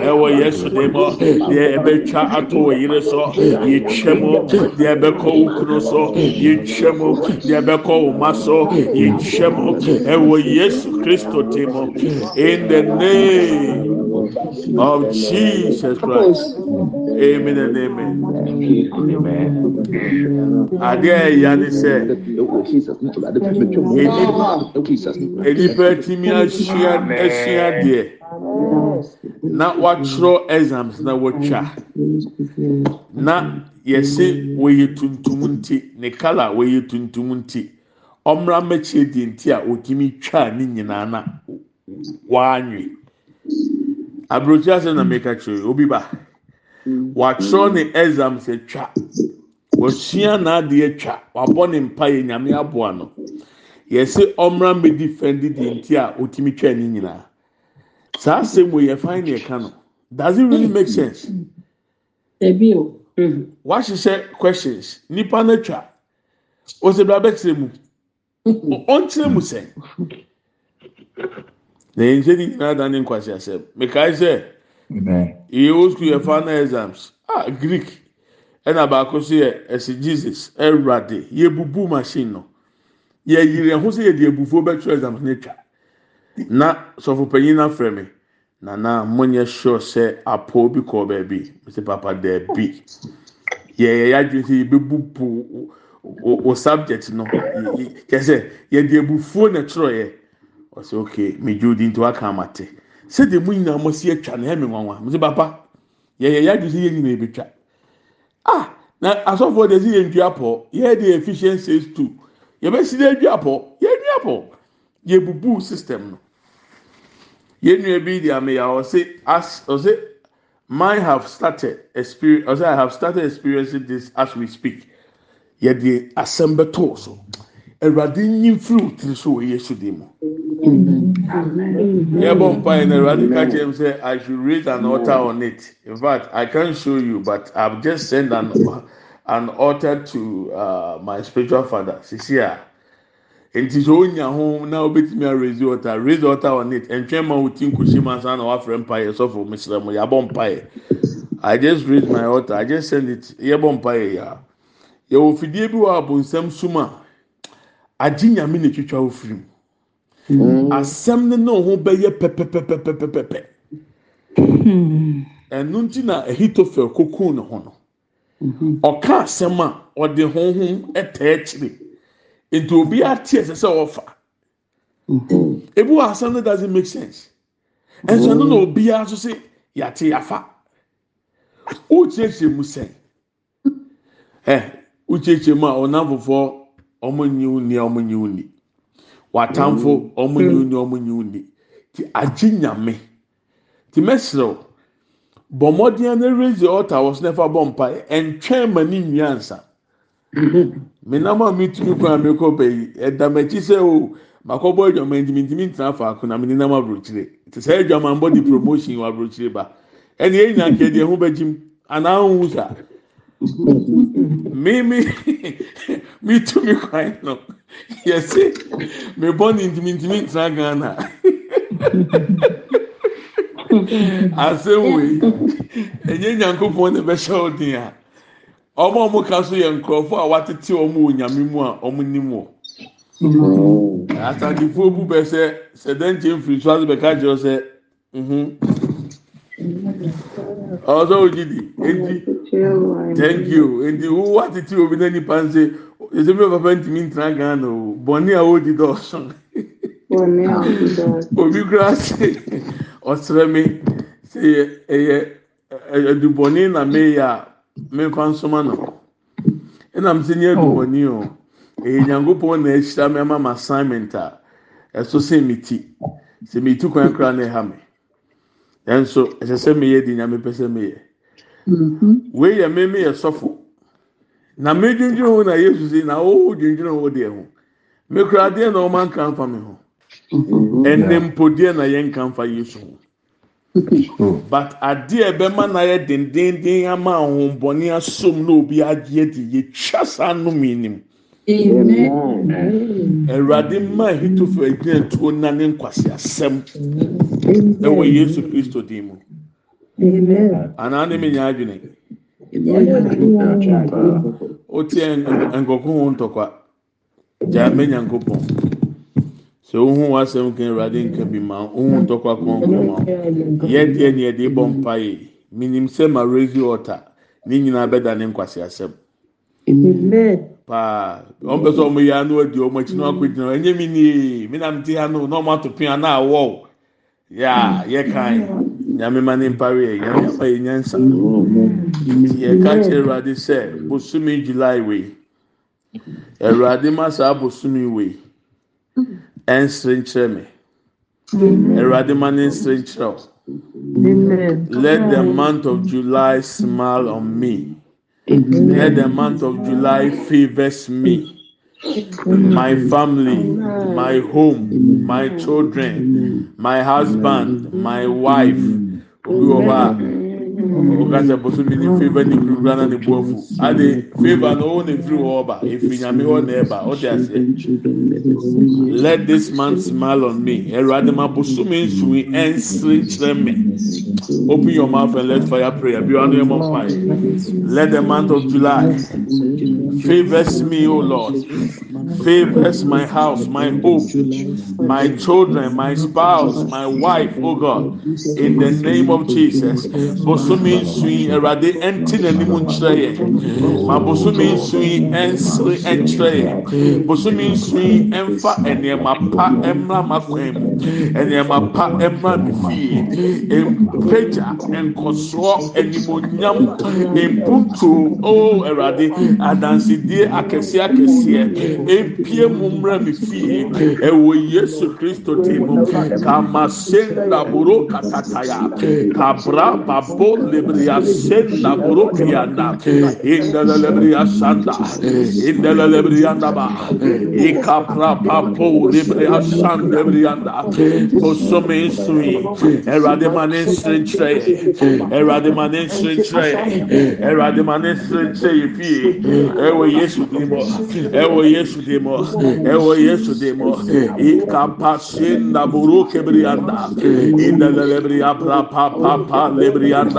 ɛwɔ yesu dɛmɔ deɛ ɛbɛtwa ato wɔ yere so yɛtwɛm deɛ ɛbɛkɔ wo kunu so yɛtwɛm deɛ ɛbɛkɔ wo ma so yɛtwɛm ɛwɔ yesu kristo ti mu in the name of jesus christ. Amen and amen. Adeɛ a ɛyɛ ne sɛ enipa timi ahyia ahyia deɛ na watwerɛ exams na watwa. Na yɛsi wɔyɛ tuntum nti ne kala wɔyɛ tuntum nti. Ɔmra mɛkyɛ di nti a otimi twa ne nyinaa na wanwe aburokyi asɛm na mɛka kyerɛ obi ba watwerɛ ne exams atwa wasua n'adeɛ twa. Wabɔ ne mpa yɛ nyame aboa no. Yɛsi ɔmra mɛdi fɛn di di nti a otimi twa ne nyinaa. Saa asɛm wo yɛ fain na yɛka no. Does it really make sense. Ebi o. Wahyehyɛ questions. Nipa no atwa osebra bɛkyerɛ mu. Ɔnkyerɛ mu sɛn na yɛn nhyɛ ne nyinaa da ne nkwasi asɛm mekae sɛ yɛ old school yɛ final exams. Ah greek. Ɛna baako so yɛ ɛsi jesus. Ɛwurade yɛ bubu machine no. Yɛ yiri ɛho sɛ yɛde ebufuo bɛtwerɛ exams ne twa na sɔfopanyin na fɛ mi nana monyɛ sure sɛ apɔ bi kɔ baabi. Mr. Papa dɛbi yɛyɛ yadwin sɛ yɛbɛbubu o subject no. Kyɛ sɛ yɛde ebufuo na twerɛ yɛ. ɔsɛ ok megye odi nti waka ama te. Sɛdeɛ mu nyinaa mo si atwa na ɛmi nwanwa. Mo sɛ papa yɛyɛ yɛ adwesɛ yɛ nyinaa ebitwa ah na asɔfoɔ deɛ si yɛ ndua pɔ yɛ de Ephesians six two. Yɛbɛsi de adua pɔ yɛ adua pɔ yɛ system no. Yɛ nua bi de ameya ɔsɛ as ɔsɛ mine have started experience ɔsɛ I have started experiencing this as we speak. Yɛde asɛm bɛtɔɔ so. Awurade nyi firi tiri so wɔ yesu di mu. Yɛbɔ mpa yɛn na awurade ka kyerɛ mu sɛ i should raise an altar on it. In fact i can't show you but i have just sent an an altar to uh, my spiritual father sisi a nti sɛ onya ho na obetumi a raise altar raise altar on it. Ntwɛn ma o ti nkusi ma san na wafrɛ mpa yɛ sɔfo mesrɛ mo yabɔ mpa yɛ i just raise my altar. I just send it. Yɛbɔ mpa yɛ ya yɛwɔ fidie bi wɔ abonsam sum a agye nyame na etwitwa ofiri mu asɛm ne ne ho bɛyɛ pɛpɛpɛpɛpɛpɛ ɛnu nti na ehitofel kokoo ne ho no ɔka asɛm a ɔde honhom ɛtɛ akyire. Nti obi ate ɛsɛ sɛ ɔfa. Ebi wɔ asɛm no doesn't make sense. Ɛnso ɛno na obiara nso sɛ yate yafa. Wokyerɛkyerɛ mu sɛn? Ɛ wokyerɛkyerɛ mu a ɔnam fofoɔ ɔmo nyi wo ni ɔmo nyi wo ni watamfo ɔmo nyi wo ni ɔmo nyi wo ni ti agye nyame. Ti mɛsirɛw bɔ mmɔden na raise the altar wɔ so na ɛfa bɔ mpa ɛntwɛn ma ne nwia nsa menam a metumi kwan mi kɔ bɛyi ɛda m'akyi sɛ o makɔbɔ adwama ntumi ntumi ntena faako na mene nam aburokyire te sɛ adwama mbɔ de promotion wɔ aburokyire ba. Ɛna yɛn nyinaa nkɛ deɛ ho bɛgyim anaa ho sa. Mímí mi tumi kwan no. Yɛsi mi bɔ ne ntumi ntumi ntena ghana. Asɛm wei ɛnyɛ nyankopɔn na ɛbɛhyɛ ɔden a ɔmo a ɔmo ka so yɛ nkurɔfo a watete ɔmo wɔ nyame mu a ɔmo nim wɔ asadefoɔ bu bɛ sɛ sɛ dɛnkyɛn firi so ase bɛka kyerɛ sɛ ọzọ ojidi edi thank you. Edi wo atete obi na nipa nse ese mi papa ntumi ntina gan na o bọni a odi dọọsùn obi kura se ọsẹrẹ se ẹyẹ ẹdubọni na meya mekọ nsọma na. Ẹna m sị nye edubọni o eyi nyankopɔn na ehyia m ama m assignment a ɛso sɛ mi ti. Sɛ mi ti kwan kura na ɛha mi. Ɛnso ɛsɛ sɛ mi yɛ di nyame pɛ sɛ mi yɛ wei yɛ mi mi yɛ sɔfo. Na mi dwendwen ho na yesu si na o dwendwen ho deɛ ho. Mi kura adeɛ na ɔmo anka nfa mi ho. Ɛnɛ mpo deɛ na yɛn nka nfa yesu ho. But adeɛ bɛma na yɛ dendenden ama ahombɔni asom na obi agye di yɛtwa saa nnome nim awurade mma ahitofo agyina tuo na ne nkwasi asɛm ɛwɔ yesu kristo din mu. Anaa ne mi nya adwene. O tie nkɔkɔ ho ntɔkwa gyaa mɛ nyankopɔn. Sɛ ohun w'asɛm kan awurade nka bi ma ohun ntɔkwa kɔnkɔn ma yɛ deɛ ne yɛde bɔ mpa yi minim sɛ ma raise altar. Ne nyinaa bɛda ne nkwasi asɛm paa. Wɔn pɛ sɛ wɔn yɛ ano adi wɔn akyi na wɔn akɔ gyina ɛnyɛ mi nie. Mi nam ti ha no na wɔn ato pin ana awɔ a yɛ kan nyame ma ne mpare yɛ nyame ama yɛ nyansa. Yɛ ka kyerɛ awurade sɛ bosomi july wei awurade ma saa bosomi wei ɛnsere nkyerɛ mi awurade ma ne nsere nkyerɛ o let the month of july smile on me. Let the month of July favors me, my family, my home, my children, my husband, my wife. Okasa bosomi ni favor ni ni. Ade favor na na efiri efiri nyame na. Let this man smile on me. Ɛwurade ma bosomi nsumi ɛnsiri kyerɛ me. Open your mouth and let fire prayer. Be on your mouth. Let the month of July favors me, O Lord. Favors my house, my home, my children, my spouse, my wife, O God. In the name of Jesus. Bosomi nsui Erade ɛnti n'anim nkyerɛ yɛn. Ma bosomi nsui ɛnsere ɛnkyerɛ yɛn. Bosomi nsui ɛnfa nneɛma pa ɛmra ma kwan mu. Nneɛma pa ɛmra mi fie. Mpagya nkɔsoɔ animonyam mpuntuo o Erade adansidie akɛseɛ akɛseɛ epie mu mmerɛ mi fie ɛwɔ Yesu Kristo ti mu kamasenda buro katataya kabra babo lebriya senda burukiya na indele lebriya sanda indele lebriya ndaba ikapra papo lebriya sanda lebriya nda kosome nsui erade mane nsirikire erade mane nsirikire erade mane nsirikire yi fie ɛwɔ yesu di mɔ ɛwɔ yesu di mɔ ɛwɔ yesu di mɔ ikapa senda burukiya lebriya nda indele lebriya pra pa pa pa lebriya nda.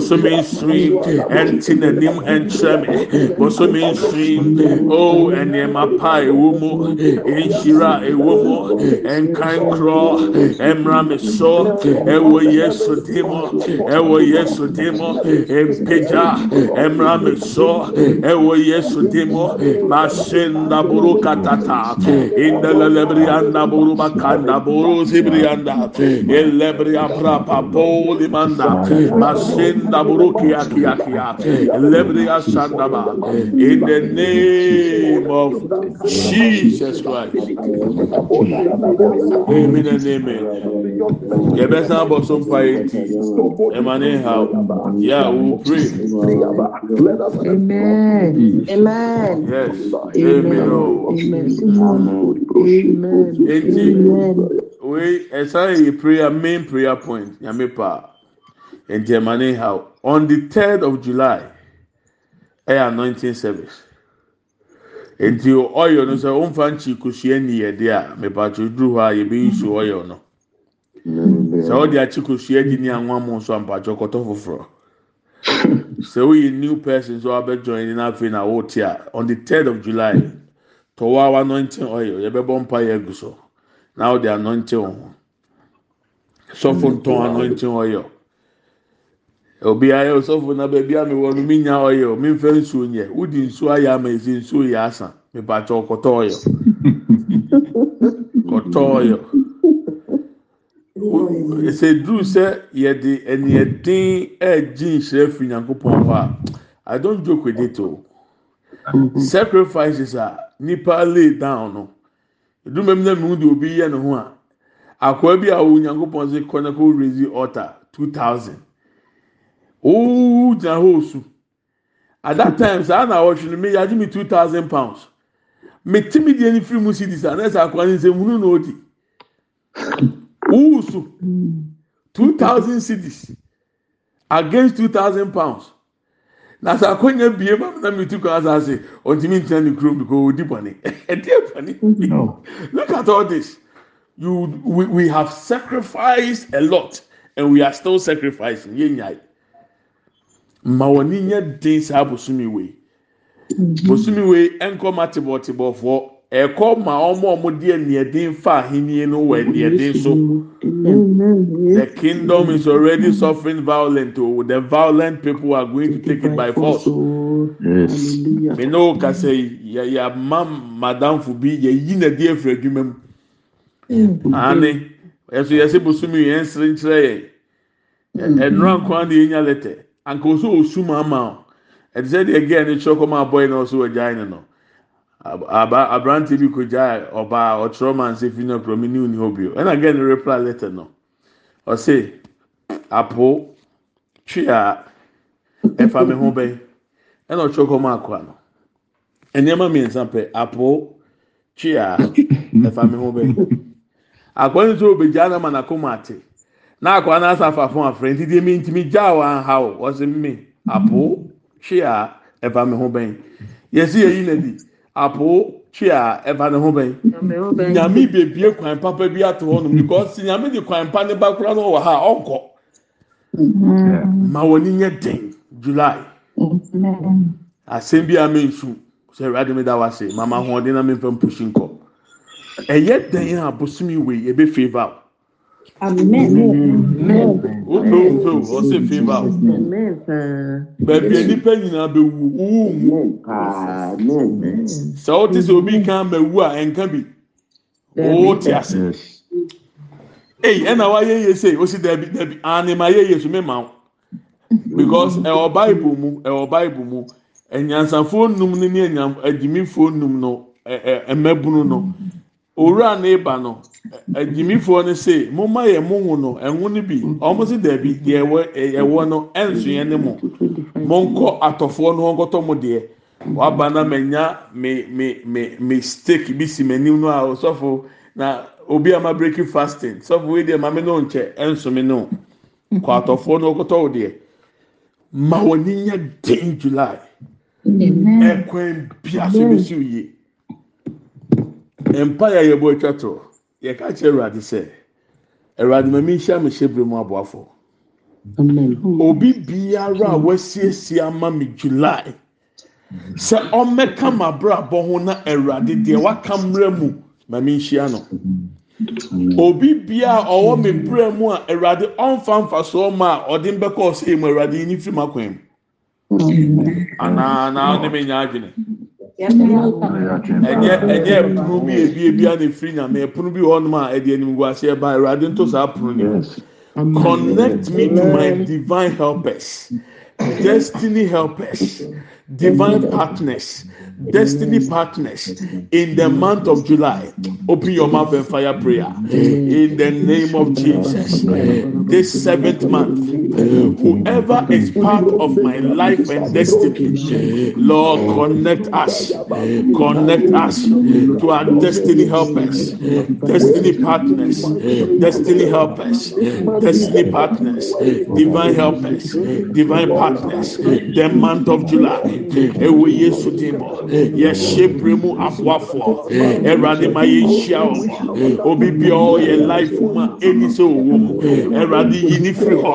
bosomi nsui ɛnti n'anim ɛnkyerɛ me bosomi oh, nsui o ɛnneɛma pa ɛwɔ mu nhyira ɛwɔ mu ɛnkan korɔ ɛmra me so ɛwɔ yesu demo ɛwɔ yesu demo mpagya ɛmra me so ɛwɔ yesu demo basenda buru katata indalelebrianda buru bakanda buru zibrianda elebria brapa poli manda basenda Sandaburu Kia Kia Kia. Lebria Sandaba. In the name of Jesus Christ. Amen and amen. Yabesa Bosom Piety. Emmanuel. Yeah, we pray. Amen. Amen. Yes. Amen. Amen. Oh. Amen. Amen. We, as I pray, main prayer point, Yamipa. Nti ɛma ne ha on the third of july ɛyɛ anointing service. Nti oil no sɛ ɔmfa nkyi kosua ni yɛ de a mipatso duru hɔ a yɛbɛyi su oil no. Sɛ ɔde akyi kosua di ni anwa mu nso ampatso kɔtɔ foforɔ sɛ woyɛ new person so abɛjoin ni n'afei na wɔte a on the third of july tɔwɔ awa anointing oil yɛbɛbɔ mpa yɛ gu so na ɔde anointing. Ho sɔfo ntɔn anointing oil. obiara yɛ ɔsɔfo na baabi a mewɔ no mi nya ɔyɛ o. Mi nfɛ nsuo nyɛ. Wodi nsuo ayɛ ama esi nsuo yɛ asa. Mipatsɛ ɔkɔtɔ ɔyɛ kɔtɔ ɔyɛ ɛsɛ duru sɛ yɛde ɛniɛ den ɛɛgye nhyerɛ fi nyankopɔn hɔ a i don joke with it o. Sacrifices a nipa lay down no edumem na mihu de obi yɛ ne ho a akɔɛ bi a wo nyankopɔn sɛ kɔnɛkɔ raise altar two thousand. Ooo gyina hɔ osu at that time saa na ɔhwɛ no mi yagye mi two thousand pounds. Mi ti mi deɛ ni firi mu cedis a n'ɛsɛ akɔa ne nsɛm hunu na odi. Wusu two thousand cedis against two thousand pounds. Na sɛ akɔnya bie ma na mi tu kwan asase ɔntumi ntina ne kurom because odi bɔne ɛdi bɔne look at all this. You we, we have sacrificed a lot and we are still sacrificing. Yɛ nyaa ma wɔn nyɛ den saa bosomi wei bosomi wei ɛnkɔ ma tebɔtebɔfoɔ ɛkɔ ma wɔn a wɔn de ɛniɛden fa ahenni no wɔ ɛniɛden so. The kingdom is already suffering violent. Oh, the violent people are going to take it by force. Me no kasa ya ya mam madam fu bi ya yi na di efra adwuma mu. Ane, ɛso yɛsɛ bosomi yɛn nsere nkyerɛ yɛn. Ɛnura nkwan de lɛtɛ. Anka osu ma ama o. Ɛte sɛ deɛ gɛɛ ne kyerɛ kɔma abɔɛ na ɔso wɔ gyae ne no. Aba aberante bi ko gyae ɔbaa ɔkyerɛ ma nse fi na kuro mi ni hɔ bio. Ɛna gɛɛ ne reply letter no. Ɔse apo twi a ɛfa mi ho bɛn ɛna ɔkyerɛ kɔma akɔa no. Nneɛma mmiɛnsa pɛ apo twi a ɛfa mi ho bɛn. Akɔa nso obegya na ma na kɔma ate. Na akɔa na asa afa fún afrɛ nti deɛ mi ntumi gya wa ha o. Ɔse mi apo twi a ɛfa mi ho bɛn. Yɛsi yɛ yi na di. Apo twi a ɛfa ne ho bɛn. nyame bebie kwan papa bi ato hɔ nom because nyame de kwan pa ne ba kora no wɔ ha ɔnkɔ ma wɔn ani nyɛ den july. Asɛm bi a me nsu. Sɛ ɛwurade mi da wa se. Mama ahoɔden na mi nfɛ mpushi nkɔ ɛyɛ den a bosomi wei ebe favour wodɔ mpɛ wo ɔsɛ fii ba wo baabi a nnipa nyinaa bɛwu wowu mu sɛ wote sɛ obi ka mawu a ɛnka bi wowote ase ei ɛna woayɛ yie sei wosi dabi dabi anema ayɛ yie so mema wo because ɛwɔ bible mu ɛwɔ bible mu. Anyansafoɔ num ne ne agyimifoɔ num no ɛmɛbunu no owura ne ba no ɛdimifoɔ no se mo ma yɛ mo ŋu no ɛŋu no bi. Ɔmo si dɛbi deɛ ɛwɔ no ɛnso yɛn ne mo. Mo nkɔ atɔfoɔ no nkɔtɔ mo deɛ. Waba na mɛ nya me me me me steak bi si m'anim no a ɔsɔfo na obi a ma break fasting sɔfo wei deɛ maame no nkyɛ ɛnso mi no. Kɔ atɔfoɔ no nkɔtɔ wo deɛ. Ma wɔn ni nya den july. Ɛkwan bia so bi si yie. Mpa yɛ yɛ bɔ atwa to. Yɛ ka kyerɛ awurade sɛ awurade ma mi nhyia mi hyɛ bere mu aboafo obi biara a wasiesie ama mi july sɛ ɔmmɛka ma abrabɔ ho na awurade deɛ waka mmerɛ mu ma mi nhyia no. Obi bia a ɔwɔ mi brɛ mu a awurade ɔnfa nfa so ɔma a ɔde mbɛkɔ ɔsɛ mu awurade yi ni firi mu. Akwan mu anaa naa ɔne mi nya adwene. Ɛnyɛ ɛpono bi ebie bia na efiri nyame. Ɛpono bi hɔnom a ɛde anim gu aseɛ ba awurade nto saa pono ne connect me to my divine helpers. Destiny helpers divine partners, destiny partners in the month of July. Open your mouth and fire prayer in the name of Jesus. This seventh month, whoever is part of my life and destiny, Lord, connect us, connect us to our destiny helpers, destiny partners, destiny helpers, destiny partners, divine helpers, divine partners. The month of July, ewo Yesu dimo, yɛhyɛ bere mu aboafoɔ, ɛwurade ma yɛnhyia wɔn, obi bia ɔyɛ life mu a ɛni sɛ ɔwɔ mu, ɛwurade yi ni firi hɔ,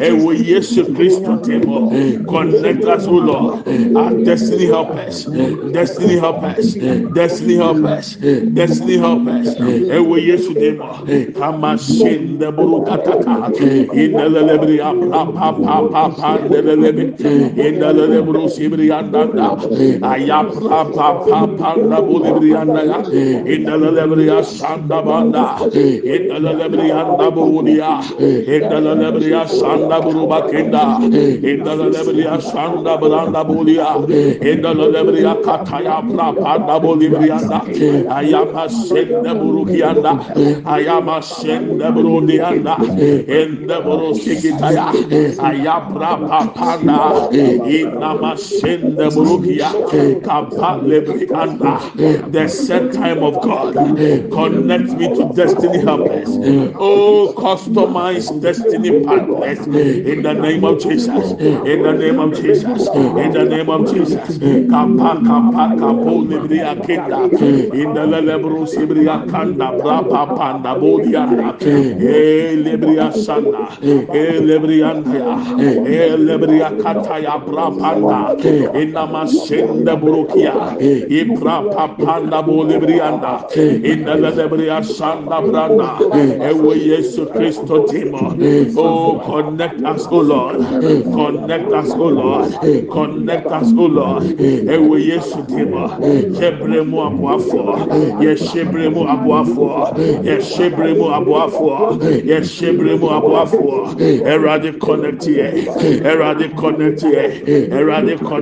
ɛwɔ Yesu Kristo dimo, connect us, O Lord, our destiny helpers, destiny helpers, destiny helpers, destiny helpers, ɛwɔ Yesu dimo, kama shin de buru katata, brianda aya pa pa pa pa na boli brianda ya. İndala le bria sanda banda. İndala le brianda bodia indala le bria sanda buruba kenda indala le bria sanda branda bodia indala le bria kataya pa pa na boli brianda aya pa sende burukianda aya ma sende burudianda ende buru sikitaya. Aya pra pa pa sende burukia, kapa lebri anda, the set time of God, connect me to destiny helpers, oh customized destiny partners, in the name of Jesus, in the name of Jesus, in the name of Jesus, kapa kapa kapo lebri akenda, in the lebru sibri akanda, brapa panda bodianda, eh, e eh, lebria sana, e eh, lebrianda, e lebria kataya brapanda, senda burukia, e brapa panda bo lebrianda, in the lebria sanda e wo Yesu Christo timo, oh connect us, oh Lord, connect us, oh Lord, connect us, oh Lord, e wo Yesu timo, shebre mu aboafo, ye aboafo, ye aboafo, ye aboafo, erade connect ye, erade connect erade connect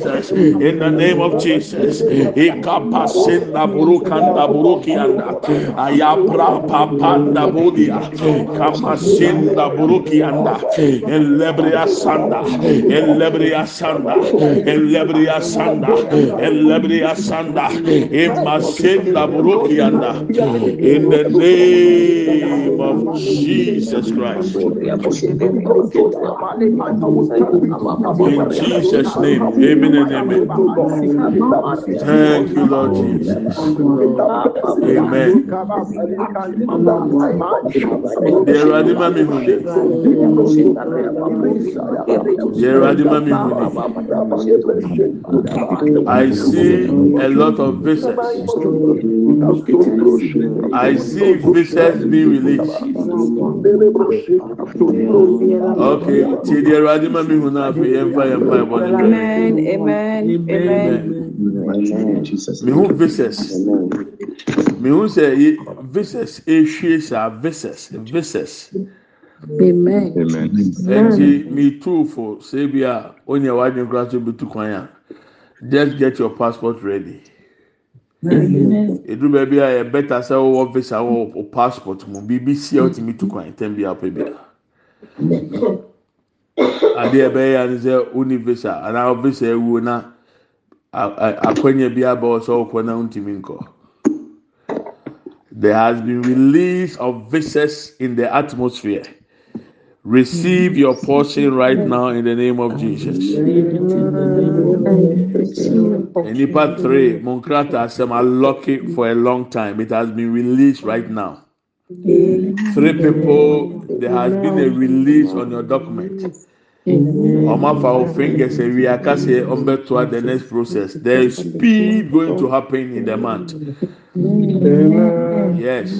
Mm. in the name of Jesus. Ikapasinda burukanda burukianda, ayabra pa panda bulia, kamasinda burukianda, elebria sanda, elebria sanda, elebria sanda, elebria sanda, imasinda burukianda, in the name of Jesus Christ. In Jesus' name, amen in the name of Thank you, Lord Jesus. Amen. Dear Adima Mihune. Dear Adima Mihune. I see a lot of visitors. I see visitors being released. Okay, Dear Adima Mihune, I pray for your Amen. mehu visas mehu sɛ visas ehwie saa visas visas nti metuu fo sɛ bi a onye wadwin kura so bi tu kwan a just get your passport ready. Eduru baabi a yɛ bɛta sɛ wɔwɔ visa wɔ passport mu. Biribi si a wotumi tu kwan tɛm bi a bi a. Ɛbɛyɛ sɛ uni visa anaa visa ewuo na bi aba ɔkɔ na ntumi nkɔ. There has been release of visas in the atmosphere. Receive your portion right now in the name of Jesus. Nipa three, Monkrata Asem lucky for a long time. It has been released right now. Three people, there has been a release on your document. Ọmọ afa o fingers ewi akase ọmọ to the next process. There is speed going to happen in the month. Yes.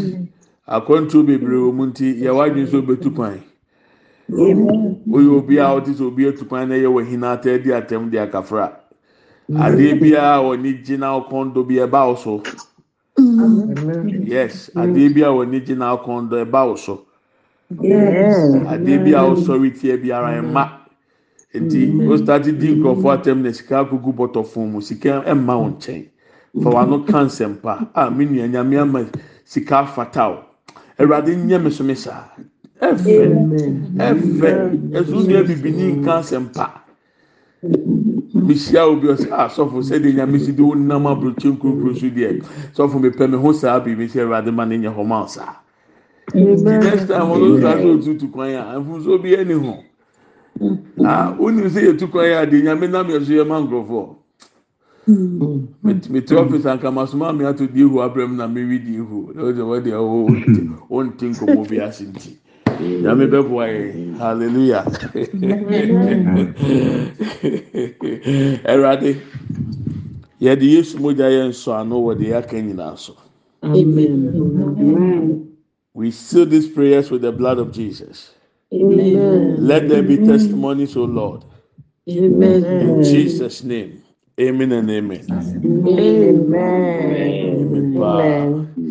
Akwantuo bebree wɔ mu nti yɛ wadwi nso betu kwan. Oyɛ obi a ɔte sɛ obi etu kwan na yɛ wɔ hin ata di atɛm di akafra. Adeɛ biara wɔ ne gyina ɔkɔndo bi ɛba so. Yes. Adeɛ bi a wɔ ne gyina ɔkɔndo ɛba wo so adeɛ bi a ɔsɔre tie biara ɛma nti o start di nkurɔfoɔ atɛm na sika agugu bɔtɔ fon mu. Sika ɛma wɔn nkyɛn fa wɔn ano ka nsɛmpa a mi nua nyame ama sika afata o. Awurade nyɛ mi so mi saa ɛfɛ. Ɛfɛ. Ɛso nua bibini nka nsɛmpa mehyia obi ɔsɛ asɔfo sɛdeɛ nyame si de wonam aburokye nkurokuro so deɛ? Sɔfo mepɛ me ho saa biribi sɛ awurade ma ne nyɛ hɔ ma saa next time ɔno nsa sɛ otutu kwan a mfunso bi ɛni ho ah wonim sɛ yɛtu kwan a deɛ nyame nam yɛ so yɛ ma nkurɔfoɔ mete ɔfis ankamasoma mi ato di ihu abirɛm na mi wi di ihu ɔde ɔde ɔwɔ ɔnti nkɔmɔ bi ase nti nyame bɛ bɔ ayɛ hallelujah. Ɛwurade yɛde yesu mogya yɛ nsɔ ano wɔ de yɛaka nyinaa so we seal these prayers with the blood of jesus Amen. let there be testimonies o lord Amen. in jesus name amen and amen. Amen. Wow.